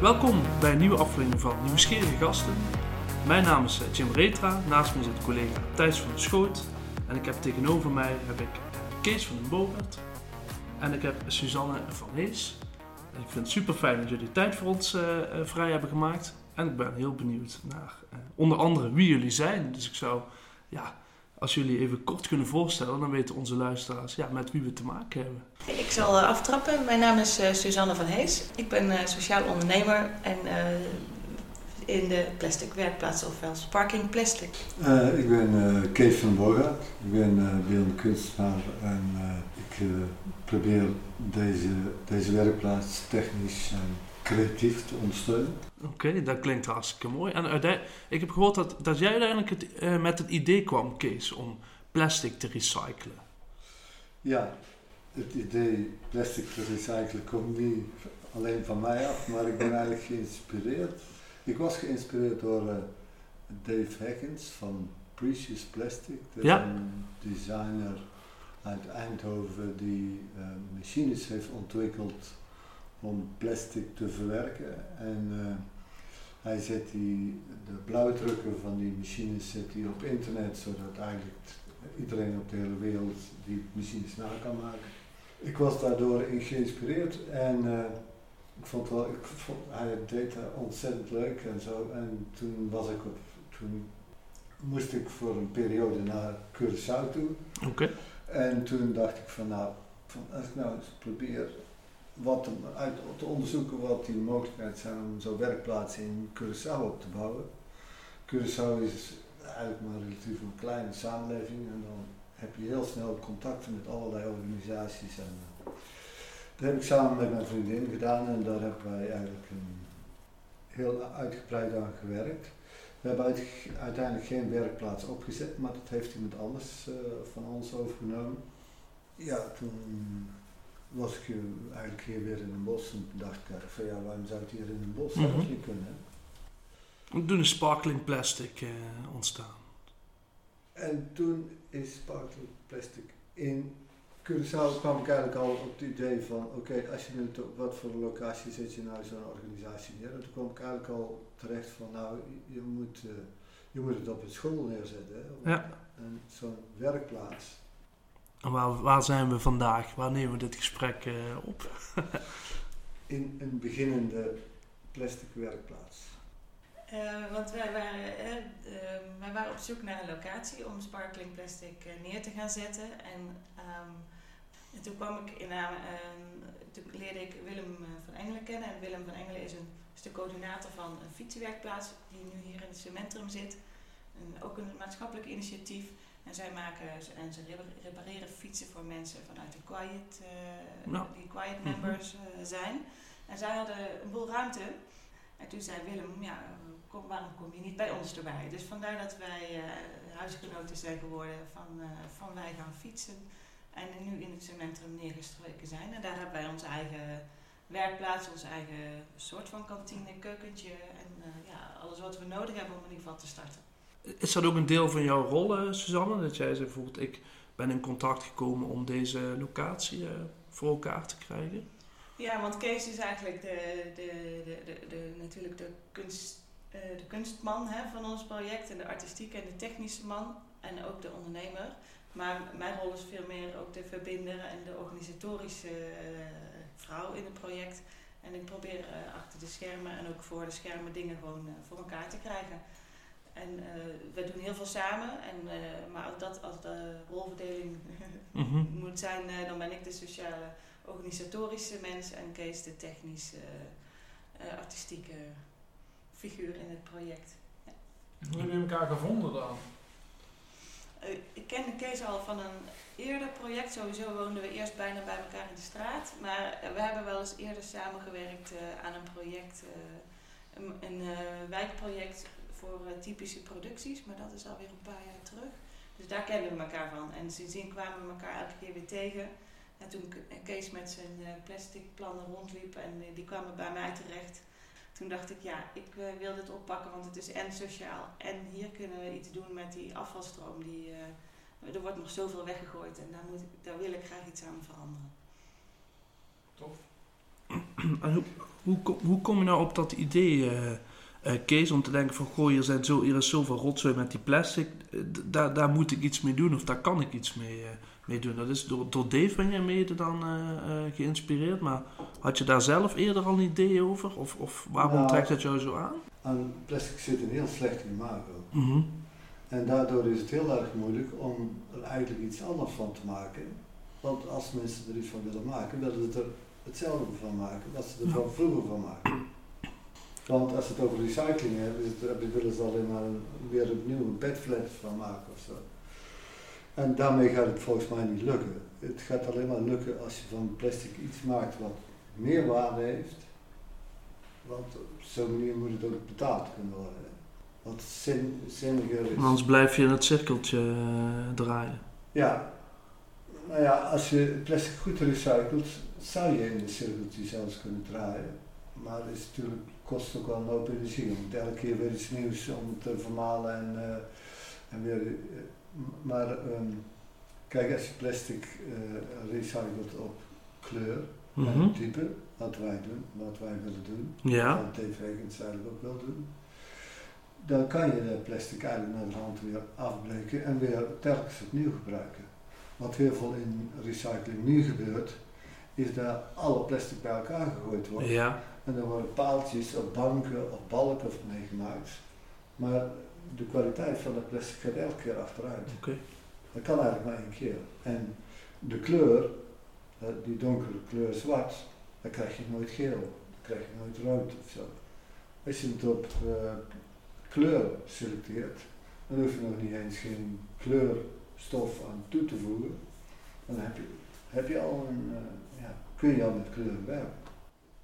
Welkom bij een nieuwe aflevering van Nieuwsgierige Gasten. Mijn naam is eh, Jim Retra, naast me zit collega Thijs van der Schoot. En ik heb tegenover mij heb ik Kees van den Bogert. En ik heb Suzanne van Hees. En ik vind het super fijn dat jullie tijd voor ons uh, vrij hebben gemaakt. En ik ben heel benieuwd naar onder andere wie jullie zijn. Dus ik zou, ja, als jullie even kort kunnen voorstellen, dan weten onze luisteraars ja, met wie we te maken hebben. Ik zal aftrappen. Mijn naam is Suzanne van Hees. Ik ben sociaal ondernemer en in de plastic werkplaats, ofwel Sparking Plastic. Uh, ik ben uh, Kees van Borgaard. Ik ben uh, beeldend kunstenaar en ik probeer deze, deze werkplaats technisch en creatief te ondersteunen. Oké, dat klinkt hartstikke mooi. En ik heb gehoord dat, dat jij uiteindelijk het, met het idee kwam, Kees, om plastic te recyclen. Ja, het idee plastic te recyclen komt niet alleen van mij af, maar ik ben eigenlijk geïnspireerd ik was geïnspireerd door uh, Dave Hackens van Precious Plastic. Ja. een designer uit Eindhoven die uh, machines heeft ontwikkeld om plastic te verwerken. En uh, hij zet die, de blauwdrukken van die machines zet hij op internet, zodat eigenlijk iedereen op de hele wereld die machines na kan maken. Ik was daardoor geïnspireerd en ik vond wel, ik vond, hij deed dat ontzettend leuk en zo. En toen was ik op, toen moest ik voor een periode naar Curaçao toe. Oké. En toen dacht ik van nou, van, als ik nou eens probeer wat uit, te onderzoeken wat die mogelijkheid zijn om zo'n werkplaats in Curaçao op te bouwen. Curaçao is eigenlijk maar relatief een kleine samenleving en dan heb je heel snel contacten met allerlei organisaties en dat heb ik samen met mijn vriendin gedaan en daar hebben wij eigenlijk heel uitgebreid aan gewerkt. We hebben uiteindelijk geen werkplaats opgezet, maar dat heeft iemand anders uh, van ons overgenomen. Ja, toen was ik eigenlijk hier weer in een bos en dacht ik van ja, waarom zou het hier in een bos mm niet kunnen? Toen is Sparkling Plastic uh, ontstaan. En toen is Sparkling Plastic in Curaçao kwam ik eigenlijk al op het idee van, oké, als je nu wat voor locatie zet je nou zo'n organisatie neer? En toen kwam ik eigenlijk al terecht van, nou, je moet, uh, je moet het op een school neerzetten. Hè? Ja. En zo'n werkplaats. En waar, waar zijn we vandaag? Waar nemen we dit gesprek uh, op? In een beginnende plastic werkplaats. Uh, want wij waren, wij waren op zoek naar een locatie om sparkling plastic neer te gaan zetten. En um, en toen kwam ik in aan, uh, toen leerde ik Willem eh, van Engelen kennen. En Willem van Engelen is, een, is de coördinator van een fietsenwerkplaats die nu hier in het cementrum zit. En ook een maatschappelijk initiatief. En zij maken en ze repareren fietsen voor mensen vanuit de quiet, uh, die quiet mhm. members uh, zijn. En zij hadden een boel ruimte. En toen zei Willem, ja, kom, waarom kom je niet bij ons erbij? Dus vandaar dat wij uh, huisgenoten zijn geworden van, van wij gaan fietsen. En nu in het cementrum neergestreken zijn. En daar hebben wij onze eigen werkplaats, onze eigen soort van kantine, keukentje en ja, alles wat we nodig hebben om in ieder geval te starten. Is dat ook een deel van jouw rol, uh, Suzanne? Dat jij zei bijvoorbeeld, ik ben in contact gekomen om deze locatie uh, voor elkaar te krijgen? Ja, want Kees is eigenlijk de, de, de, de, natuurlijk de, kunst, de kunstman hè, van ons project en de artistieke en de technische man en ook de ondernemer. Maar mijn rol is veel meer ook de verbinder en de organisatorische vrouw in het project. En ik probeer achter de schermen en ook voor de schermen dingen gewoon voor elkaar te krijgen. En we doen heel veel samen. En, maar als dat als de rolverdeling mm moet zijn, dan ben ik de sociale organisatorische mens en Kees de technische artistieke figuur in het project. Ja. Hoe hebben jullie elkaar gevonden dan? Uh, ik kende Kees al van een eerder project. Sowieso woonden we eerst bijna bij elkaar in de straat. Maar we hebben wel eens eerder samengewerkt uh, aan een project. een, een wijkproject voor typische producties. Maar dat is alweer een paar jaar terug. Dus daar kenden we elkaar van. En sindsdien kwamen we elkaar elke keer weer tegen. En toen Kees met zijn plastic plannen rondliep en die kwamen bij mij terecht toen dacht ik, ja, ik uh, wil dit oppakken, want het is en sociaal. En hier kunnen we iets doen met die afvalstroom. Die, uh, er wordt nog zoveel weggegooid en daar, moet ik, daar wil ik graag iets aan veranderen. Tof. En hoe, Hoe, kom- hoe kom je nou op dat idee, eh, Kees, om te denken van... Goh, hier, zijn zo, hier is zoveel rotzooi met die plastic. eh, daar, daar moet ik iets mee doen of daar kan ik iets mee, eh, mee doen. Dat is door, door Dave ben jij mede dan geïnspireerd. Maar had je daar zelf eerder al een idee over? Of, of waarom Nou, trekt dat jou zo aan? Aan plastic zit een heel slecht imago. Mhm. En daardoor is het heel erg moeilijk om er eigenlijk iets anders van te maken. Want als mensen er iets van willen maken, willen ze er hetzelfde van maken wat ze er van vroeger van maken. Want als ze het over recycling hebben, het, willen ze alleen maar een, weer opnieuw een petfles van maken of zo. En daarmee gaat het volgens mij niet lukken. Het gaat alleen maar lukken als je van plastic iets maakt wat meer waarde heeft. Want op zo'n manier moet het ook betaald kunnen worden. Wat zin, zinniger is. Anders blijf je in het cirkeltje eh, draaien. Ja, nou ja, als je plastic goed recycelt, zou je in de cirkeltje zelfs kunnen draaien. Maar het is natuurlijk, kost ook wel een hoop energie. Je moet elke keer weer iets nieuws om te vermalen en, eh, en weer. eh, maar ehm, kijk, als je plastic eh, recycelt op kleur Mhm. en type, wat wij doen, wat wij willen doen, Ja. wat TV eigenlijk ook wil doen, dan kan je de plastic eigenlijk naar de hand weer afbreken en weer telkens opnieuw gebruiken. Wat heel veel in recycling nu gebeurt, is dat alle plastic bij elkaar gegooid wordt. Ja. En er worden paaltjes of banken of balken of meegemaakt. Maar de kwaliteit van het plastic gaat elke keer achteruit. Oké. Dat kan eigenlijk maar één keer. En de kleur, eh, die donkere kleur zwart, dan krijg je nooit geel, dan krijg je nooit rood of zo. Als je het op eh, kleur selecteert, dan hoef je nog niet eens geen kleurstof aan toe te voegen. Dan heb je, heb je al een, eh, kun je al met kleur werken.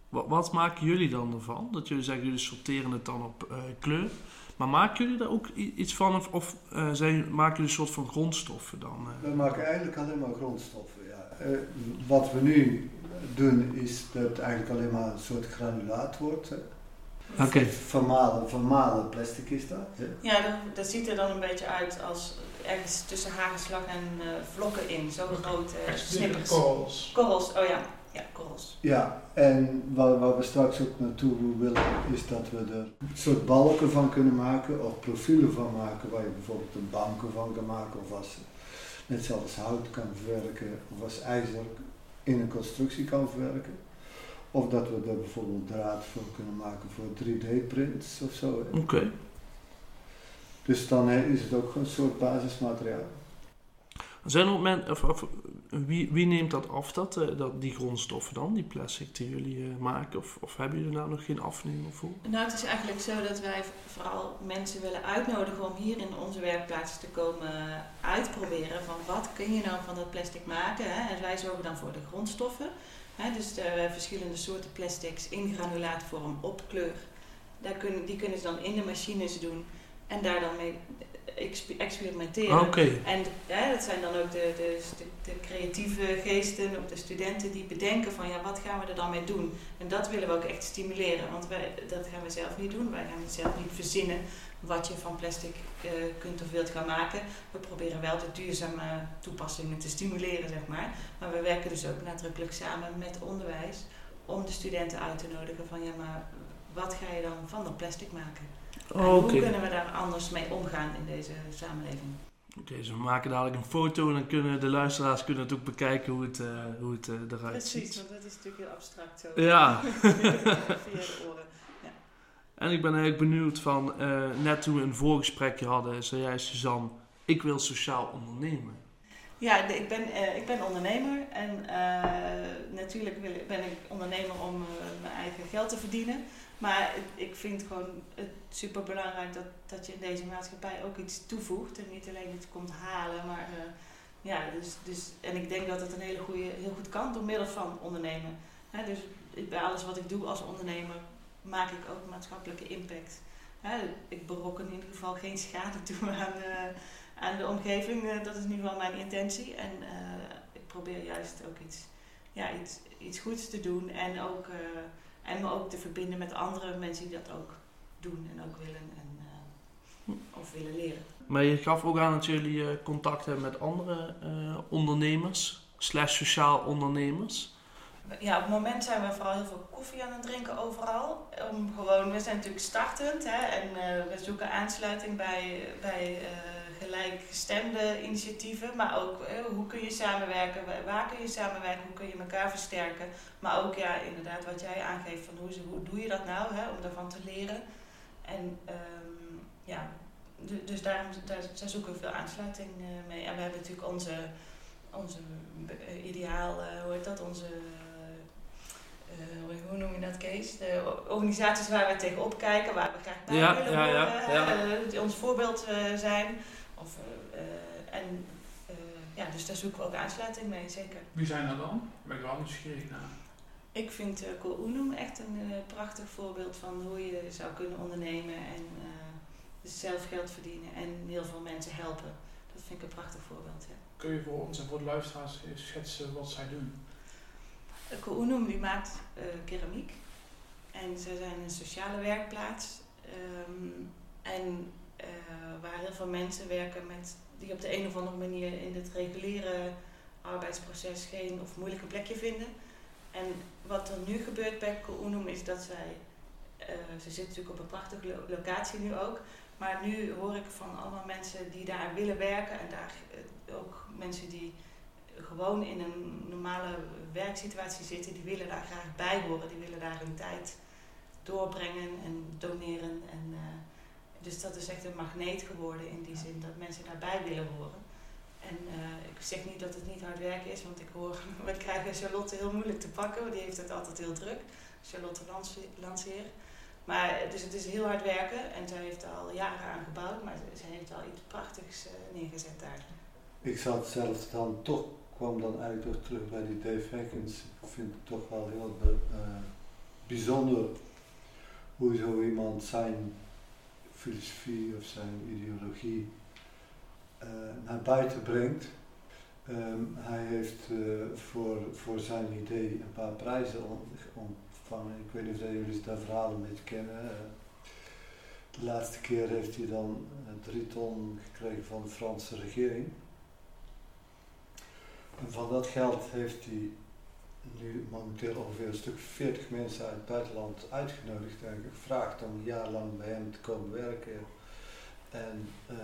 Wat, wat maken jullie dan ervan? Dat jullie zeggen, jullie sorteren het dan op eh, kleur. Maar maken jullie daar ook iets van? Of, of eh, zijn, maken jullie een soort van grondstoffen dan? eh? We maken eigenlijk alleen maar grondstoffen. Ja. Eh, wat we nu doen is dat het eigenlijk alleen maar een soort granulaat wordt. Oké. Vermalen, vermalen plastic is dat. hè. Ja, dat, dat ziet er dan een beetje uit als ergens tussen hagelslag en eh, vlokken in. Zo grote snippers. korrels. Korrels, oh ja. Ja, korrels. Ja, en waar, waar we straks ook naartoe willen is dat we er een soort balken van kunnen maken of profielen van maken waar je bijvoorbeeld een banken van kan maken of als net zoals hout kan verwerken of als ijzer in een constructie kan verwerken. Of dat we er bijvoorbeeld draad voor kunnen maken voor 3D-prints of zo. Oké. Dus dan is het ook gewoon een soort basismateriaal. Zijn er of wie, wie neemt dat af, dat, eh, dat, die grondstoffen dan, die plastic die jullie eh, maken? Of, of hebben jullie daar nog geen afnemer voor? Nou, het is eigenlijk zo dat wij vooral mensen willen uitnodigen om hier in onze werkplaats te komen uitproberen van wat kun je nou van dat plastic maken. Hè? En wij zorgen dan voor de grondstoffen. Hè? Dus de verschillende soorten plastics in granulaatvorm op kleur. Die kunnen ze dan in de machines doen en daar dan mee exp- experimenteren. Oké. En ja, dat zijn dan ook de, de, de, creatieve geesten of de studenten die bedenken van ja, wat gaan we er dan mee doen? En dat willen we ook echt stimuleren, want wij, dat gaan we zelf niet doen. Wij gaan het zelf niet verzinnen wat je van plastic eh, kunt of wilt gaan maken. We proberen wel de duurzame toepassingen te stimuleren, zeg maar. Maar we werken dus ook nadrukkelijk samen met onderwijs om de studenten uit te nodigen van ja, maar wat ga je dan van dat plastic maken? Hoe kunnen we daar anders mee omgaan in deze samenleving? Oké, dus we maken dadelijk een foto en dan kunnen de luisteraars kunnen het ook bekijken hoe het, eh, hoe het eh, eruit Precies, ziet. want dat is natuurlijk heel abstract zo. Ja. Via de oren. En ik ben eigenlijk benieuwd van, eh, net toen we een voorgesprekje hadden, zei jij Suzanne, ik wil sociaal ondernemen. Ja, ik ben, ik ben ondernemer en natuurlijk ben ik ondernemer om mijn eigen geld te verdienen. Maar ik vind gewoon het super belangrijk dat, dat je in deze maatschappij ook iets toevoegt en niet alleen iets komt halen. Maar eh, ja, dus, dus, en ik denk dat het een hele goede, heel goed kan door middel van ondernemen. Dus bij alles wat ik doe als ondernemer maak ik ook maatschappelijke impact. Ik berokken in ieder geval geen schade toe aan, eh, aan de omgeving. eh, dat is ieder geval mijn intentie. En ik probeer juist ook iets, ja, iets, iets goeds te doen. En, ook, en me ook te verbinden met andere mensen die dat ook doen en ook willen. En, eh, of willen leren. Maar je gaf ook aan dat jullie eh, contact hebben met andere eh, ondernemers, slash sociaal ondernemers. Ja, op het moment zijn we vooral heel veel koffie aan het drinken overal. Om gewoon, we zijn natuurlijk startend hè, en we zoeken aansluiting bij, bij gelijkgestemde initiatieven. Maar ook uh, hoe kun je samenwerken, waar kun je samenwerken, hoe kun je elkaar versterken. Maar ook ja, inderdaad wat jij aangeeft van hoe, hoe doe je dat nou, hè, om daarvan te leren. En um, ja, dus daar, daar, daar, zoeken we veel aansluiting mee. En we hebben natuurlijk onze, onze ideaal, hoe heet dat, onze uh, hoe noem je dat, Kees? De organisaties waar we tegenop kijken, waar we graag bij willen ja, horen, ja, uh, die ons voorbeeld uh, zijn. Of, en, ja, dus daar zoeken we ook aansluiting mee, zeker. Wie zijn dat dan? Ben ik wel nieuwsgierig naar. Ik vind uh, Cool Unum echt een prachtig voorbeeld van hoe je zou kunnen ondernemen en dus zelf geld verdienen en heel veel mensen helpen. Dat vind ik een prachtig voorbeeld. Ja. Kun je voor ons en voor de luisteraars schetsen wat zij doen? Kounum die maakt uh, keramiek. En ze zijn een sociale werkplaats. Um, en uh, waar heel veel mensen werken met, die op de een of andere manier in het reguliere arbeidsproces geen of moeilijke plekje vinden. En wat er nu gebeurt bij Kounum is dat zij, uh, ze zitten natuurlijk op een prachtige lo locatie nu ook, maar nu hoor ik van allemaal mensen die daar willen werken en daar ook mensen die gewoon in een normale werksituatie zitten, die willen daar graag bij horen. Die willen daar hun tijd doorbrengen en doneren. En, dus dat is echt een magneet geworden in die zin dat mensen daarbij willen horen. En uh, ik zeg niet dat het niet hard werken is, want ik hoor, we krijgen Charlotte heel moeilijk te pakken, want die heeft het altijd heel druk. Charlotte Lanceer. Maar dus het is heel hard werken en zij heeft er al jaren aan gebouwd, maar ze heeft al iets prachtigs uh, neergezet daar. Ik zat zelf dan toch kwam dan eigenlijk terug bij die Dave Hackens. Ik vind het toch wel heel bijzonder hoe zo iemand zijn filosofie of zijn ideologie uh, naar buiten brengt. Um, hij heeft uh, voor, voor zijn idee een paar prijzen ontvangen. Ik weet niet of jullie dat verhaal een beetje kennen. de laatste keer heeft hij dan drie ton gekregen van de Franse regering. En van dat geld heeft hij nu momenteel ongeveer een stuk 40 mensen uit het buitenland uitgenodigd en gevraagd om een jaar lang bij hem te komen werken en uh,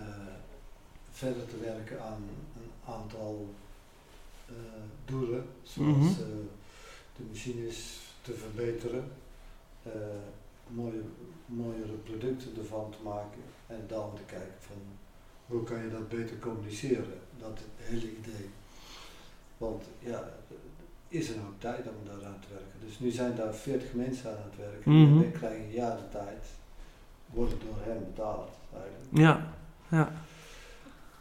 verder te werken aan een aantal uh, doelen, zoals mm -hmm. uh, de machines te verbeteren, mooie, mooiere producten ervan te maken en dan te kijken van hoe kan je dat beter communiceren, dat hele idee. Want ja, is er ook tijd om daaraan te werken. Dus nu zijn daar 40 mensen aan het werken. Mm -hmm. En krijgen een jaar de tijd. Wordt door hem betaald eigenlijk. Ja, ja.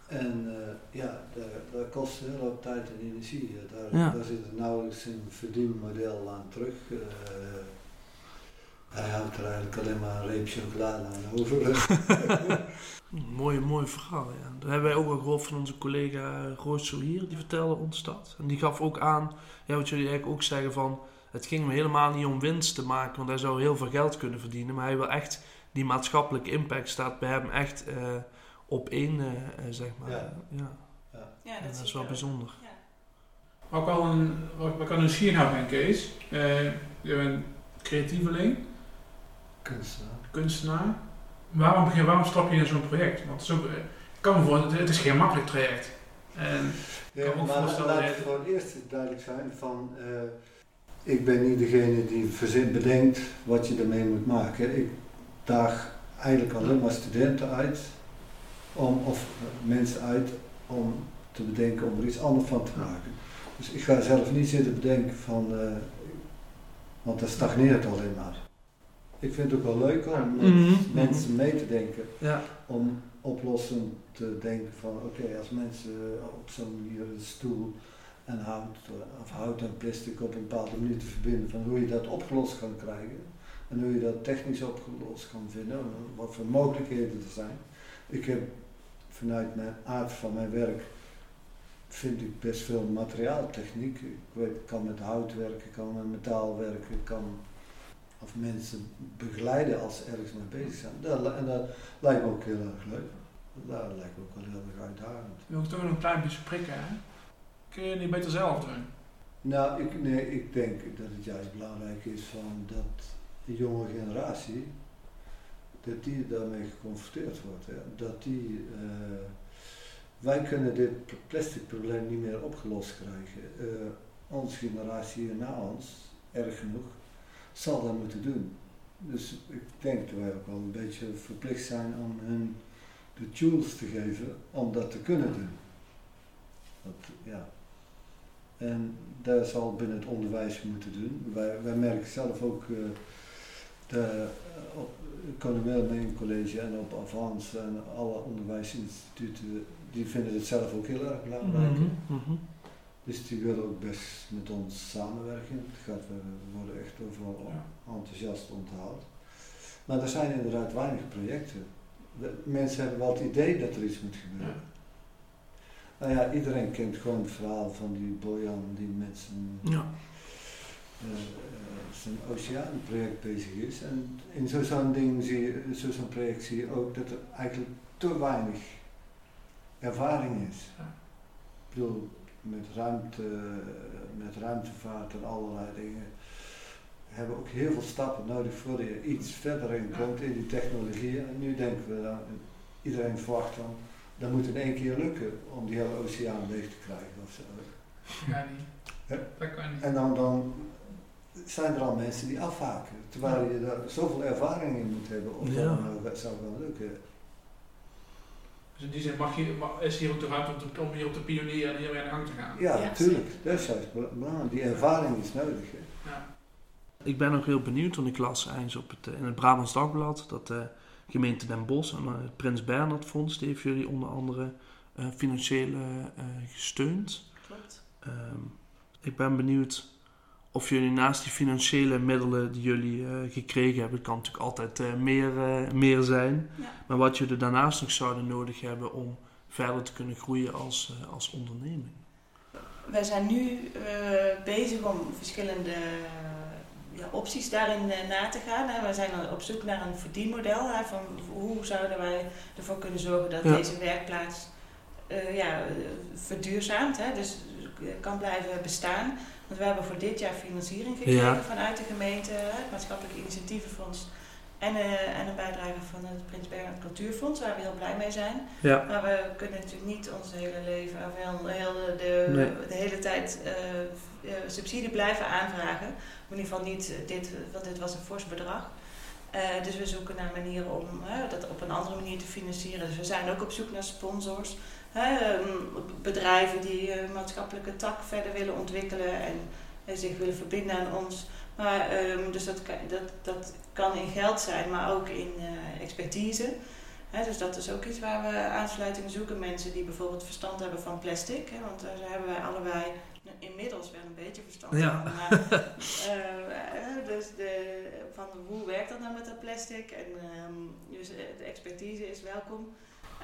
En uh, ja, daar, kost heel veel tijd en energie. Daar, ja. daar zit nauwelijks een verdienmodel aan terug. Uh, hij houdt er eigenlijk alleen maar een reep chocolade aan over. mooi, mooi verhaal, ja. Daar hebben wij ook al gehoord van onze collega Roos hier, die vertelde ons dat. En die gaf ook aan, ja, wat jullie eigenlijk ook zeggen van... Het ging hem helemaal niet om winst te maken, want hij zou heel veel geld kunnen verdienen. Maar hij wil echt, die maatschappelijke impact staat bij hem echt uh, op één, uh, zeg maar. Ja, ja. ja. dat, dat is wel bijzonder. Ja. Wat kan een, wat, kan een nou zijn, Kees? Uh, je bent creatieveling. Kunstenaar. Kunstenaar. Waarom, begin, waarom stap je in zo'n project? Want zo, ik kan me voorstellen, het is geen makkelijk traject. En ja, kan me maar voorstellen laat het voor het eerst duidelijk zijn van... Uh, ik ben niet degene die verzin, bedenkt wat je ermee moet maken. Ik daag eigenlijk alleen maar studenten uit, om, of mensen uit, om te bedenken om er iets anders van te maken. Dus ik ga zelf niet zitten bedenken van, uh, want dat stagneert alleen maar ik vind het ook wel leuk om met mhm. mensen mee te denken. Ja. Om oplossend te denken van oké, als mensen op zo'n manier een stoel en hout, of hout en plastic op een bepaalde manier te verbinden, van hoe je dat opgelost kan krijgen. En hoe je dat technisch opgelost kan vinden, wat voor mogelijkheden er zijn. Ik heb vanuit mijn aard van mijn werk vind ik best veel materiaaltechniek. Ik weet, kan met hout werken, kan met metaal werken, kan of mensen begeleiden als ze ergens mee bezig zijn. Dat, en dat lijkt me ook heel erg leuk. Dat lijkt me ook wel heel erg uitdagend. Je wil toch nog een klein beetje prikken, hè? Kun je niet beter zelf doen? Nou, ik, nee, ik denk dat het juist belangrijk is van dat de jonge generatie, dat die daarmee geconfronteerd wordt. Hè. Dat die, eh, wij kunnen dit plastic probleem niet meer opgelost krijgen. Uh, onze generatie hier na ons, erg genoeg, zal dat moeten doen. Dus ik denk dat wij ook wel een beetje verplicht zijn om hun de tools te geven om dat te kunnen doen. Dat, ja. En dat zal binnen het onderwijs moeten doen. Wij, wij merken zelf ook uh, de, op Koning College en op Avans en alle onderwijsinstituten, die vinden het zelf ook heel erg belangrijk. Mm -hmm. Dus die willen ook best met ons samenwerken. Het gaat, we worden echt overal enthousiast onthaald. Maar er zijn inderdaad weinig projecten. De, mensen hebben wel het idee dat er iets moet gebeuren. Nou ja, iedereen kent gewoon het verhaal van die Bojan die met zijn, ja. uh, zijn oceaanproject bezig is. En in zo'n ding zie je, zo'n project zie je ook dat er eigenlijk te weinig ervaring is. Ja. Ik bedoel, met ruimte, met ruimtevaart en allerlei dingen hebben ook heel veel stappen nodig voordat je iets verder in komt in die technologie. En nu denken we dan, iedereen verwacht dan, dat moet in één keer lukken om die hele oceaan leeg te krijgen of zo. Ja, niet. Dat kan niet. En dan, dan zijn er al mensen die afhaken, terwijl je daar zoveel ervaring in moet hebben of ja. dat zou wel lukken. Dus in die zin mag je, is hier ook de ruimte om, te, om hier op te pionieren en hier weer aan de gang te gaan. Ja, natuurlijk. Dat is juist belangrijk. Die ervaring is nodig. Hè. Ja. Ik ben ook heel benieuwd, want ik las eens op het, in het Brabants Dagblad dat de gemeente Den Bosch en het Prins Bernhard Fonds, die heeft jullie onder andere uh, financieel uh, gesteund. Klopt. Um, ik ben benieuwd of jullie naast die financiële middelen die jullie uh, gekregen hebben, kan natuurlijk altijd uh, meer, uh, meer zijn, ja. maar wat jullie daarnaast nog zouden nodig hebben om verder te kunnen groeien als, als onderneming. Wij zijn nu bezig om verschillende ja, opties daarin na te gaan. Hè. Wij zijn op zoek naar een verdienmodel. Hè, van hoe zouden wij ervoor kunnen zorgen dat ja. deze werkplaats ja, verduurzaamt, hè, dus kan blijven bestaan. Want we hebben voor dit jaar financiering gekregen vanuit de gemeente, het Maatschappelijk Initiatievenfonds. En, uh, en een bijdrage van het Prins Bernhard Cultuurfonds, waar we heel blij mee zijn. Ja. Maar we kunnen natuurlijk niet ons hele leven, of heel, heel de, de hele tijd uh, subsidie blijven aanvragen. In ieder geval niet dit, want dit was een fors bedrag. Uh, dus we zoeken naar manieren om dat op een andere manier te financieren. Dus we zijn ook op zoek naar sponsors. Ehm, bedrijven die uh, maatschappelijke tak verder willen ontwikkelen en uh, zich willen verbinden aan ons. Maar, um, dus dat, dat, dat kan in geld zijn, maar ook in uh, expertise. dus dat is ook iets waar we aansluiting zoeken. Mensen die bijvoorbeeld verstand hebben van plastic. Want daar hebben wij allebei inmiddels wel een beetje verstand ja. van. Maar, dus de, van hoe werkt dat nou met dat plastic? En um, dus de expertise is welkom.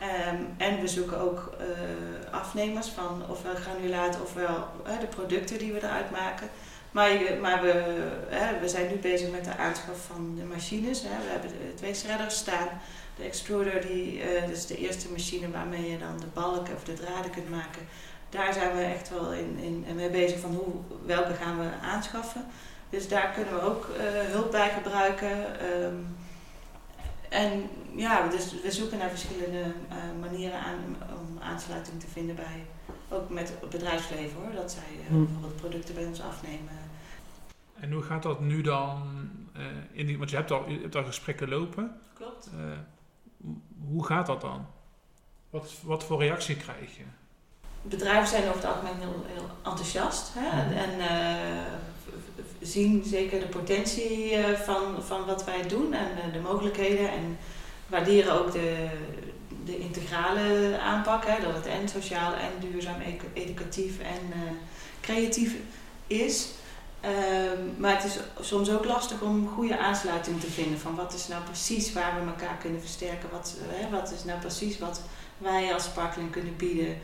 Um, en we zoeken ook uh, afnemers van ofwel granulaat ofwel de producten die we eruit maken. Maar, maar we, we zijn nu bezig met de aanschaf van de machines. We hebben twee shredders staan. De extruder, die, dat is de eerste machine waarmee je dan de balken of de draden kunt maken. Daar zijn we echt wel in, in, mee bezig van hoe, welke gaan we aanschaffen. Dus daar kunnen we ook hulp bij gebruiken. Um, en ja, dus we zoeken naar verschillende uh, manieren aan, om aansluiting te vinden bij, ook met het bedrijfsleven hoor, dat zij uh, bijvoorbeeld producten bij ons afnemen. En hoe gaat dat nu dan, uh, in die, want je hebt, al, je hebt al gesprekken lopen. Klopt. hoe gaat dat dan? Wat, wat voor reactie krijg je? Bedrijven zijn over het algemeen heel, heel enthousiast hè? Mm. en zien zeker de potentie uh, van, van wat wij doen en uh, de mogelijkheden. En waarderen ook de, de integrale aanpak, hè, dat het en sociaal en duurzaam, educatief en uh, creatief is. Ehm, maar het is soms ook lastig om goede aansluiting te vinden van wat is nou precies waar we elkaar kunnen versterken. Wat, wat is nou precies wat wij als Sparkling kunnen bieden.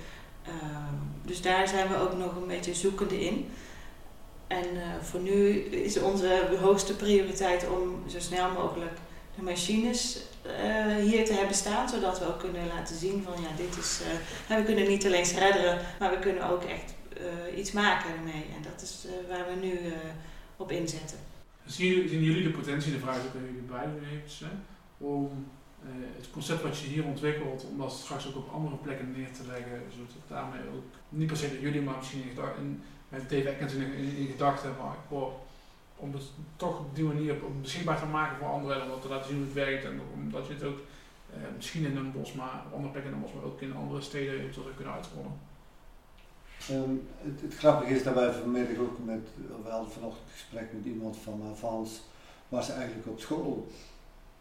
Ehm, dus daar zijn we ook nog een beetje zoekende in. En uh, voor nu is onze hoogste prioriteit om zo snel mogelijk de machines uh, hier te hebben staan, zodat we ook kunnen laten zien van ja, dit is, uh, we kunnen niet alleen schredderen, maar we kunnen ook echt eh, iets maken ermee. En dat is eh, waar we nu eh, op inzetten. Zien jullie, zien jullie de potentie, de vraag aan jullie beiden hè, om eh, het concept wat je hier ontwikkelt, om dat straks ook op andere plekken neer te leggen, zodat daarmee ook, niet per se door jullie, maar misschien in, met Dave Atkins in, in, in gedachten, maar om het toch op die manier beschikbaar te maken voor anderen, en om te laten zien hoe het werkt en omdat je het ook eh, misschien in een bos, maar op andere plekken in een bos, maar ook in andere steden zou kunnen uitrollen. Ehm, het, het grappige is dat wij vanmiddag ook met, we hadden vanochtend gesprek met iemand van Avans, waar ze eigenlijk op school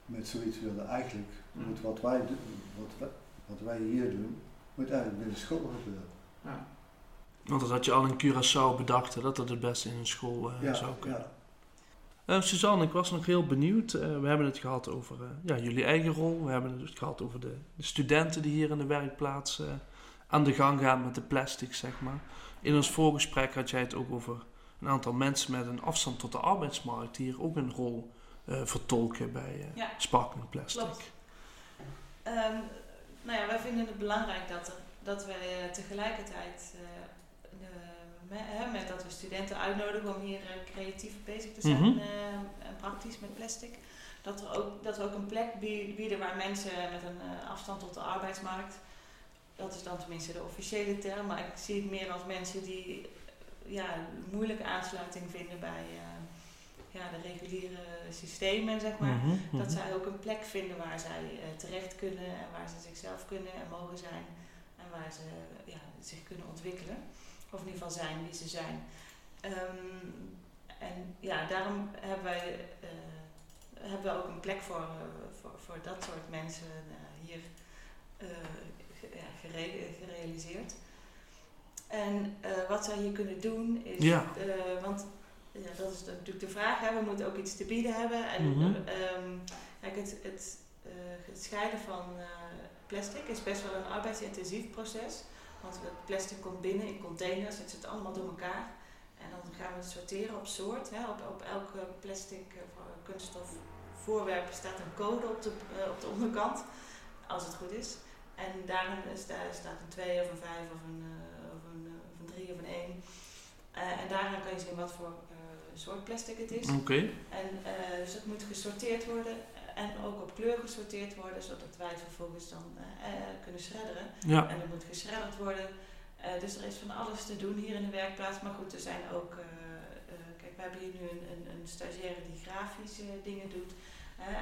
met zoiets willen. Eigenlijk Mm. moet wat wij, doen, wat, wij, wat wij hier doen, moet eigenlijk binnen school gebeuren. Ja. Want dat had je al in Curaçao bedacht, hè, dat dat het beste in een school eh, Ja, zou kunnen. ja. Eh, Suzanne, ik was nog heel benieuwd. Eh, we hebben het gehad over eh, ja, jullie eigen rol. We hebben het gehad over de, de studenten die hier in de werkplaats eh, aan de gang gaan met de plastic, zeg maar. In ons voorgesprek had jij het ook over een aantal mensen met een afstand tot de arbeidsmarkt die hier ook een rol eh, vertolken bij eh Ja. Sparkling Plastic. Klopt. Ehm, nou ja, wij vinden het belangrijk dat, er, dat wij tegelijkertijd, eh, hè, met dat we studenten uitnodigen om hier eh, creatief bezig te zijn Mhm. eh, en praktisch met plastic, dat, er ook, dat we ook een plek bie- bieden waar mensen met een eh, afstand tot de arbeidsmarkt, dat is dan tenminste de officiële term, maar ik zie het meer als mensen die ja, moeilijke aansluiting vinden bij ja, de reguliere systemen, zeg maar. Mhm, mhm. Dat zij ook een plek vinden waar zij terecht kunnen en waar ze zichzelf kunnen en mogen zijn. En waar ze ja, zich kunnen ontwikkelen. Of in ieder geval zijn wie ze zijn. Ehm, en ja, daarom hebben wij, eh, hebben we ook een plek voor, eh, voor, voor dat soort mensen eh, hier gere- gerealiseerd. En wat zij hier kunnen doen is, Ja. want ja, dat is natuurlijk de vraag. Hè. We moeten ook iets te bieden hebben. En kijk, het, het, het scheiden van plastic is best wel een arbeidsintensief proces. Want het plastic komt binnen in containers, het zit allemaal door elkaar. En dan gaan we het sorteren op soort. Hè. Op, op elke plastic eh, voor- kunststof voorwerp staat een code op de, eh, op de onderkant, als het goed is. En daarin is, daar staat een 2 of een 5 of een, eh, of een, eh, of een 3 of een 1. Eh, en daaraan kan je zien wat voor eh, soort plastic het is. Oké. En eh, dus het moet gesorteerd worden en ook op kleur gesorteerd worden, zodat wij het vervolgens dan eh, eh, kunnen shredderen. Ja. En het moet geschredderd worden. Eh, dus er is van alles te doen hier in de werkplaats. Maar goed, er zijn ook. kijk, we hebben hier nu een, een, een stagiaire die grafische dingen doet.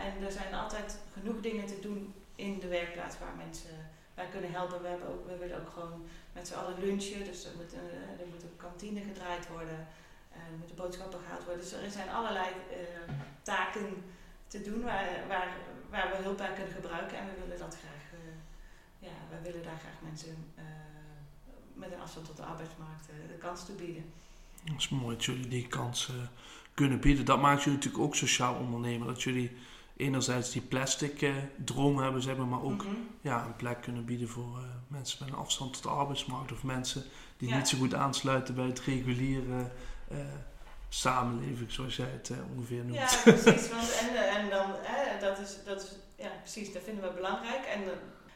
En er zijn altijd genoeg dingen te doen in de werkplaats waar mensen wij kunnen helpen. We, hebben ook, we willen ook gewoon met z'n allen lunchen. Dus er moet, eh, er moet een kantine gedraaid worden. eh, er moeten boodschappen gehaald worden. Dus er zijn allerlei taken te doen waar, waar, waar we hulp bij kunnen gebruiken. En we willen dat graag. eh, ja, we willen daar graag mensen eh, met een afstand tot de arbeidsmarkt eh, de kans toe bieden. Dat is mooi dat jullie die kans kunnen bieden. Dat maakt jullie natuurlijk ook sociaal ondernemen. Dat jullie enerzijds die plastic eh, droom hebben, zeg maar, maar ook Mhm. ja, een plek kunnen bieden voor mensen met een afstand tot de arbeidsmarkt. Of mensen die Ja. niet zo goed aansluiten bij het reguliere samenleving, zoals jij het eh, ongeveer noemt. Ja, precies. Want, en, en dan, hè, dat is, dat is, ja, precies, dat vinden we belangrijk. En eh,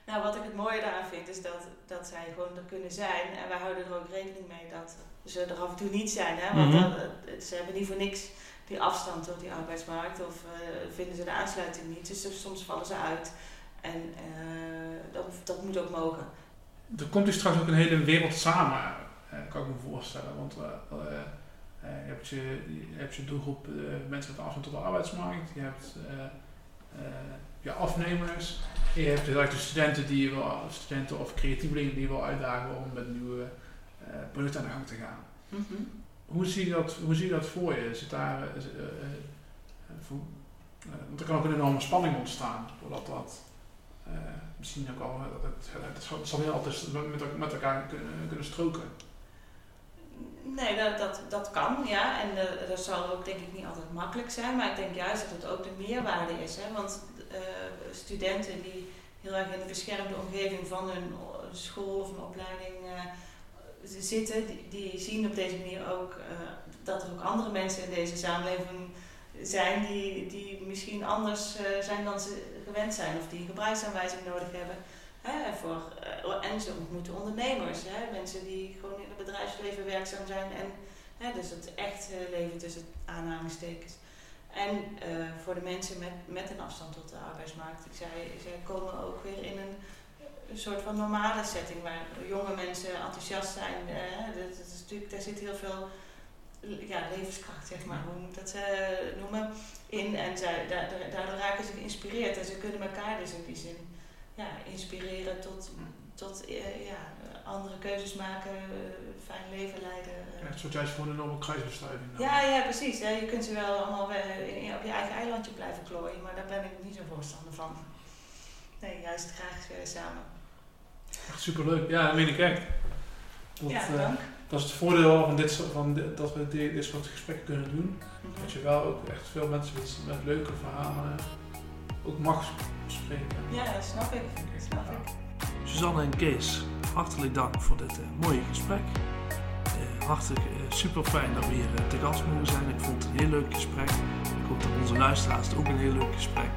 nou, wat ik het mooie daaraan vind, is dat, dat zij gewoon er kunnen zijn. En wij houden er ook rekening mee dat ze er af en toe niet zijn. Hè? Want Mhm. dan, eh, ze hebben niet voor niks die afstand tot die arbeidsmarkt. Of eh, vinden ze de aansluiting niet. Dus soms vallen ze uit. En eh, dat, dat moet ook mogen. Er komt dus straks ook een hele wereld samen, kan ik me voorstellen. Want je, hebt je, je hebt je doelgroep eh, mensen met afstand tot de arbeidsmarkt. Je hebt eh, eh, je afnemers. En je hebt de studenten, die je wel, studenten of creatievelingen die je wil uitdagen om met nieuwe eh, producten aan de gang te gaan. Hoe zie je dat, hoe zie je dat voor je? Zit daar, eh, eh, eh, eh, voor- eh, want er kan ook een enorme spanning ontstaan, doordat dat eh, misschien ook al, dat het, het zal- niet altijd met, met elkaar kunnen, kunnen stroken. Nee, dat, dat, dat kan, ja. En eh, dat zal ook denk ik niet altijd makkelijk zijn. Maar ik denk juist dat het ook de meerwaarde is. Hè? Want eh, studenten die heel erg in de beschermde omgeving van hun o- school of een opleiding eh, zitten, die, zien op deze manier ook eh, dat er ook andere mensen in deze samenleving zijn die, die misschien anders eh, zijn dan ze gewend zijn. Of die een gebruiksaanwijzing nodig hebben. Hè, voor, eh, en ze ontmoeten ondernemers, hè, mensen die gewoon bedrijfsleven werkzaam zijn. En, hè, dus het echt leven tussen aanhalingstekens. En eh, voor de mensen met, met een afstand tot de arbeidsmarkt. Ik zei, zij komen ook weer in een, soort van normale setting waar jonge mensen enthousiast zijn. Uh, dat, is natuurlijk, daar zit heel veel ja, levenskracht, zeg maar, hoe moet dat uh, noemen, in. En zij, daardoor raken ze geïnspireerd en ze kunnen elkaar dus in die zin ja, inspireren tot, tot uh, ja, andere keuzes maken, uh, fijn leven leiden. Ja, het soort juist gewoon een enorme kruisbestuiving. Ja, ja, precies. Hè. Je kunt ze wel allemaal in, op je eigen eilandje blijven klooien, maar daar ben ik niet zo'n voorstander van. Nee, juist graag samen. Echt superleuk. Ja, dat meen ik echt. Dat, ja, dank dat is het voordeel van, dit, van dat we dit, dit soort gesprekken kunnen doen. Mhm. Dat je wel ook echt veel mensen met, met leuke verhalen ook mag spreken. Ja, dat snap ik. Snap ik. Suzanne en Kees, hartelijk dank voor dit uh, mooie gesprek. Uh, hartelijk uh, super fijn dat we hier te gast mogen zijn. Ik vond het een heel leuk gesprek. Ik hoop dat onze luisteraars het ook een heel leuk gesprek